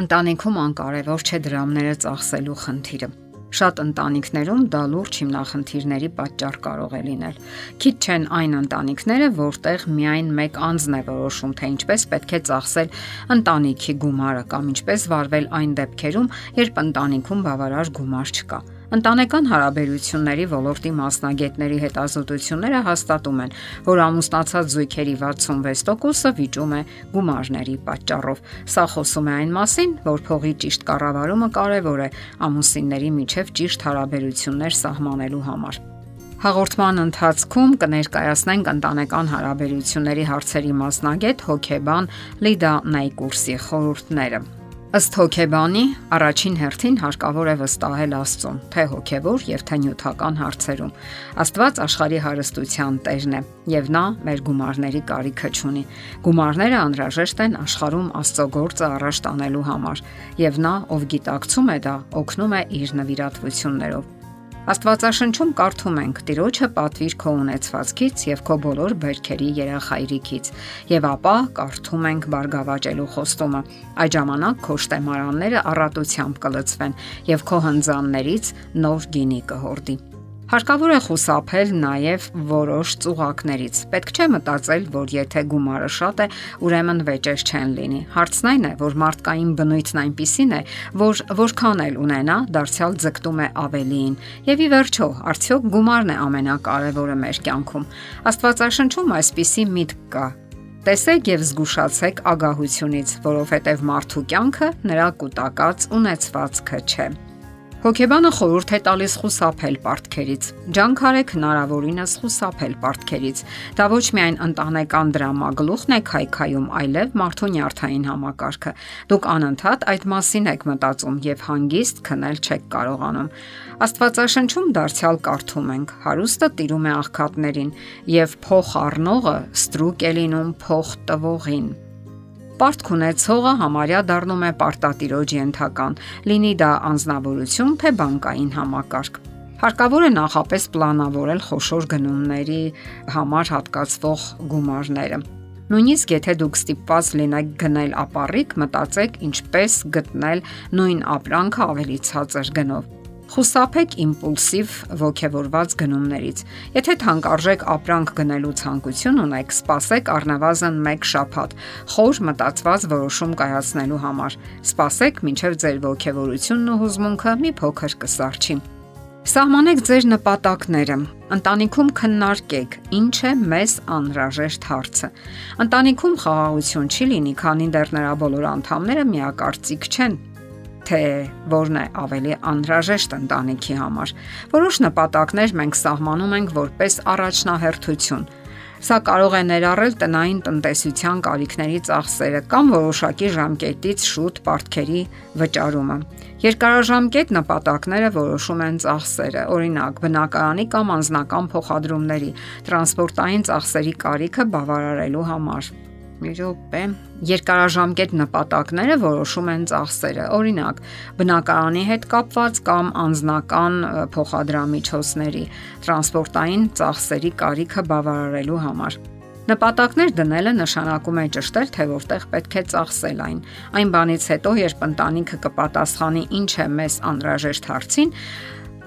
Ընտանիքում անկարևոր չէ դրամները ծախսելու խնդիրը։ Շատ ընտանիքներում դա լուրջ հիմնախնդիրների պատճառ կարող է լինել։ Քիչ չեն այն ընտանիքները, որտեղ միայն մեկ անձն է որոշում, թե ինչպես պետք է ծախսել ընտանիքի գումարը կամ ինչպես վարվել այն դեպքերում, երբ ընտանիքում բավարար գումար չկա։ Ընտանեկան հարաբերությունների ոլորտի մասնագետների հետազոտությունները հաստատում են, որ ամուսնացած զույգերի 66%-ը վիճում է գումարների պատճառով։ Սա խոսում է այն մասին, որ փողի ճիշտ կառավարումը կարևոր է ամուսինների միջև ճիշտ հարաբերություններ սահմանելու համար։ Հաղորդման ընթացքում կներկայացնենք ընտանեկան հարաբերությունների հարցերի մասնագետ հոկեբան Լիդա Նայկուրսի խորհուրդները։ Ըստ հոգեբանի, առաջին հերթին հարկավոր է վստահել Աստծուն, թե հոգեվոր եւ թե նյութական հարցերում։ Աստված աշխարհի հարստության տերն է եւ նա մեր գումարների կարիքը չունի։ Գումարները անհրաժեշտ են աշխարհում Աստծո գործը առաջ տանելու համար, եւ նա, ով գիտակցում է դա, օգնում է իր նվիրատվություններով։ Աստվածաշնչում կարդում ենք. Տիրոջը պատվիր քո ունեցվածքից եւ քո բոլոր բերքերի երախայրիկից։ Եվ ապա կարդում ենք բարգավաճելու խոստումը։ Այդ ժամանակ քո շտեմարանները առատությամբ կլցվեն եւ քո հնձաններից նոր գինի կհորդի։ Հարկավոր է խուսափել նաև որոշ ծուղակներից։ Պետք չէ մտածել, որ եթե գումարը շատ է, ուրեմն վեճեր չեն լինի։ Հարցն այն է, որ մարդկային բնույթն այնպիսին է, որ որքան էլ ունենա, դարձյալ ձգտում է ավելիին։ Եվ ի վերջո, արդյոք գումարն է ամենակարևորը մեր կյանքում։ Աստվածաշնչում այսպիսի միտք կա, Տեսեք եւ զգուշացեք ագահությունից, որովհետեւ մարդու կյանքը նրա կൂട്ടակած ունեցվածքը չէ։ Հոգեբանը խորհուրդ է տալիս խուսափել պարտքերից։ Ջանք արեք հնարավորինս խուսափել պարտքերից։ Դա ոչ միայն ընտանեկան դրամագլուխն է քայքայում, այլև մարդու նյարդային համակարգը։ Դուք անընդհատ այդ մասին եք մտածում եւ հանգիստ քնել չեք կարողանում։ Աստվածաշնչում դարձյալ կարդում ենք. հարուստը տիրում է աղքատներին եւ փող առնողը ստրուկ է լինում փող տվողին։ Պարտք ունեցողը համարյա դառնում է պարտատիրոջ ենթական, լինի դա անznավորություն թե բանկային համակարգ։ Հարկավոր է նախապես պլանավորել խոշոր գնումների համար հատկացվող գումարները։ Նույնիսկ եթե դուք ստիպված լինեք գնել ապառիկ, մտածեք ինչպես գտնել նույն ապրանքը ավելի ցածր գնով Խուսափեք իմպուլսիվ ողքեվորված գնումներից։ Եթե թանկարժեք ապրանք գնելու ցանկություն ունեք, սպասեք առնվազն 1 շաբաթ խոր մտածված որոշում կայացնելու համար։ Սպասեք, մինչև ձեր ողքեվորությունն ու հուզմունքը մի փոքր կսարչի։ Սահմանեք ձեր նպատակները։ Ընտանիքում քննարկեք, ինչ է մեզ անհրաժեշտ հարցը։ Ընտանիքում խաղաղություն չի լինի, քանի դեռ նրա բոլոր անդամները միակարծիք չեն թե որն է ավելի անհրաժեշտ ընտանիքի համար։ Որոշ նպատակներ մենք սահմանում ենք որպես առաջնահերթություն։ Սա կարող է ներառել տնային տնտեսության կարիքների ծախսերը կամ որոշակի ժամկետից շուտ պարտքերի վճարումը։ Երկարաժամկետ նպատակները որոշում են ծախսերը, օրինակ բնակարանի կամ անձնական փոխադրումների, տրանսպորտային ծախսերի կարիքը բավարարելու համար մի րոպե։ Երկարաժամկետ նպատակները որոշում են ծախսերը։ Օրինակ, բնակարանի հետ կապված կամ անձնական փոխադրամիջոցների, տրանսպորտային ծախսերի կարիքը բավարարելու համար։ Նպատակներ դնելը նշանակում է ճշտել, թե որտեղ պետք է ծախսել այն։ Այն բանից հետո, երբ ընտանիքը կպատասխանի ինչ է մեզ անհրաժեշտ հարցին,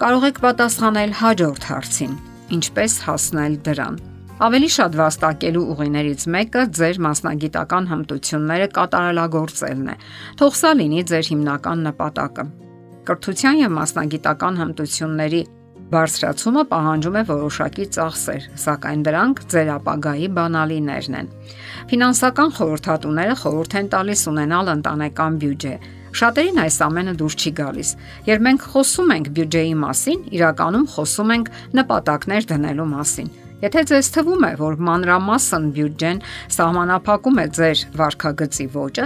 կարող եք պատասխանել հաջորդ հարցին. ինչպես հասնել դրան։ Ավելի շատ վաստակելու ուղիներից մեկը ձեր մասնագիտական հմտությունները կատարելագործելն է։ Թող սա լինի ձեր հիմնական նպատակը։ Կրթության եւ մասնագիտական հմտությունների բարձրացումը պահանջում է որոշակի ծախսեր, սակայն դրանք ձեր ապագայի բանալիներն են։ Ֆինանսական խորհրդատուները խորհուրդ են տալիս ունենալ ընտանեկան բյուջե, Շատերին այս ամենը դուր չի գալիս։ Երբ մենք խոսում ենք բյուջեի մասին, իրականում խոսում ենք նպատակներ դնելու մասին։ Եթե ձեզ թվում է, որ մանրամասն բյուջեն սահմանափակում է ձեր վարկագծի ոճը,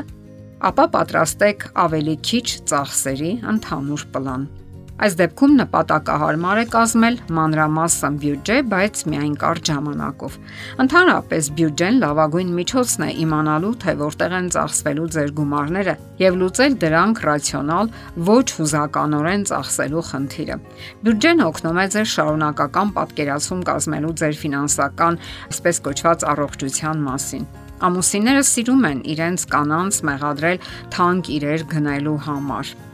ապա պատրաստեք ավելի քիչ ծախսերի ընդհանուր պլան։ Այս դեպքում նպատակահարմար է կազմել մանրամասն բյուջե, բայց միայն կարճ ժամանակով։ Ընդհանրապես բյուջեն լավագույն միջոցն է իմանալու, թե որտեղ են ծախսվելու ձեր գումարները եւ լուծել դրանք ռացիոնալ, ոչ հուզականորեն ծախսելու խնդիրը։ Բյուջեն օգնում է ձեր շարունակական պատկերացում կազմելու ձեր ֆինանսական, այսպես կոչված առողջության մասին։ Ամուսինները սիրում են իրենց կանանց մեղադրել թանկ իրեր գնելու համար։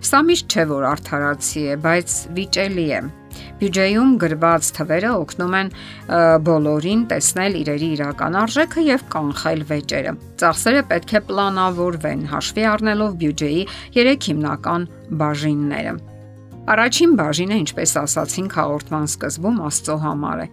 Սա միշտ չէ որ արդարացի է, բայց վիճելի է։ Բյուջեում գրված թվերը օգնում են բոլորին տեսնել իրերի իրական արժեքը եւ կանխել վեճերը։ Ծախսերը պետք է պլանավորվեն, հաշվի առնելով բյուջեի 3 հիմնական բաժինները։ Առաջին բաժինը, ինչպես ասացինք հաղորդման սկզբում, Աստծո համար է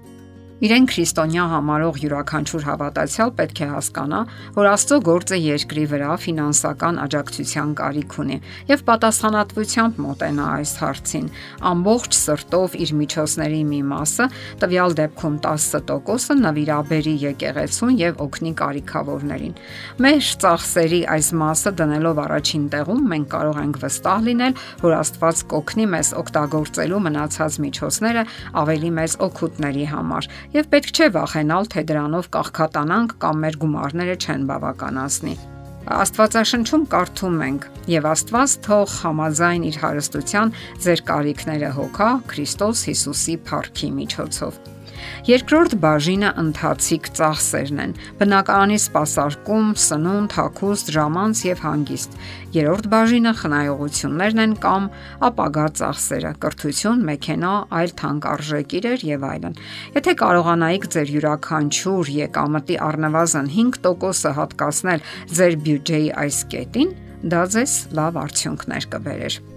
Իրեն քրիստոնյա համարող յուրաքանչյուր հավատացյալ պետք է հասկանա, որ Աստծո գործը երկրի վրա ֆինանսական աջակցության կարիք ունի եւ պատասխանատվությամբ մոտենա այս հարցին։ Ամբողջ սրտով իր միջոցների մի մասը, տվյալ դեպքում 10%-ը նվիրաբերի եկեղեցուն եւ օգնի կարիքավորներին։ Մեր ծախսերի այս մասը դնելով առաջին տեղում մենք կարող ենք վստահ լինել, որ Աստված կօգնի մեզ օգտագործելու մնացած միջոցները ավելի մեծ օգուտների համար եւ պետք չէ վախենալ, թե դրանով կաղքատանանք կամ մեր գումարները չեն բավականացնի։ Աստվածաշնչում կարդում ենք. եւ Աստված թող համաձայն իր հարստության ձեր կարիքները հոգա Քրիստոս Հիսուսի փառքի միջոցով։ Երկրորդ բաժինը ընթացիկ ծախսերն են՝ բնակարանի սպասարկում, սնունդ, հագուստ, ժամանց եւ հանգիստ։ Երրորդ բաժինը խնայողություններն են կամ ապագա ծախսերը՝ կրթություն, մեքենա, այլ թանկարժեք իրեր եւ այլն։ Եթե կարողանայիք ձեր յուրաքանչյուր եկամտի առնվազն 5%-ը հատկացնել ձեր բյուջեի այս կետին, դա ձեզ լավ արդյունքներ կբերեր։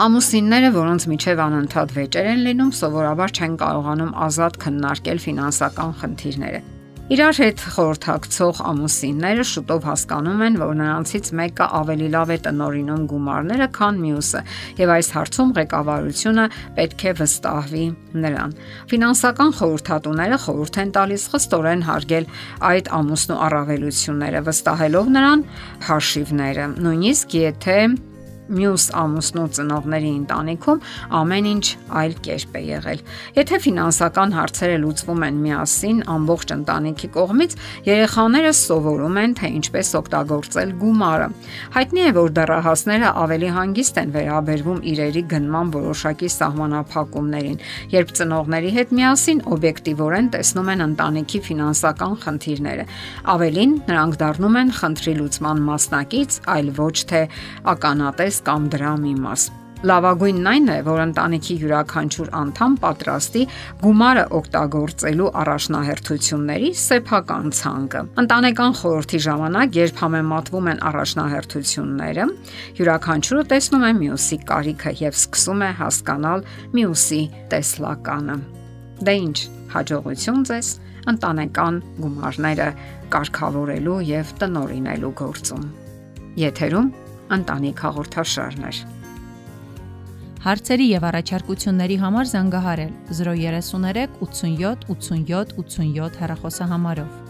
Ամուսինները, որոնց միջև անընդհատ վեճեր են լինում, սովորաբար չեն կարողանում ազատ քննարկել ֆինանսական խնդիրները։ Իրար հետ խորհրդակցող ամուսինները շուտով հասկանում են, որ նրանցից մեկը ավելի լավ է տնորինում գումարները, քան մյուսը, եւ այս հարցում ղեկավարությունը պետք է վստահվի նրան։ Ֆինանսական խորհրդատուները խորհուրդ են տալիս խստորեն հարգել այդ ամուսնու առավելությունները, վստահելով նրան հաշիվները, նույնիսկ եթե մյուս ամուսնու ծնողների ընտանիքում ամեն ինչ այլ կերպ է եղել։ Եթե ֆինանսական հարցերը լուծվում են միասին ամբողջ ընտանիքի կողմից, երեխաները սովորում են, թե ինչպես օգտագործել գումարը։ Հայտնի է, որ դեռահասները ավելի հանգիստ են վերաբերվում իրերի գնման որոշակի սահմանափակումներին, երբ ծնողների հետ միասին օբյեկտիվորեն տեսնում են ընտանիքի ֆինանսական խնդիրները։ Ավելին, նրանք դառնում են խնդրի լուծման մասնակից, այլ ոչ թե ականատես կամ դրա մի մաս։ Լավագույնն այն է, որ ընտանիքի յուրաքանչյուր անդամ պատրաստի գումարը օգտագործելու առաջնահերթությունների սեփական ցանկը։ Ընտանեկան խորհրդի ժամանակ, երբ համեմատվում են առաջնահերթությունները, յուրաքանչյուրը տեսնում է մյուսի կարիքը եւ սկսում է հասկանալ մյուսի տեսլականը։ Դե ինչ, հաջողություն ձեզ ընտանեկան գումարները կարգավորելու եւ տնորինելու գործում։ Եթերում ընտանիք հաղորդաշարներ։ Հարցերի եւ առաջարկությունների համար զանգահարել 033 87 87 87 հեռախոսահամարով։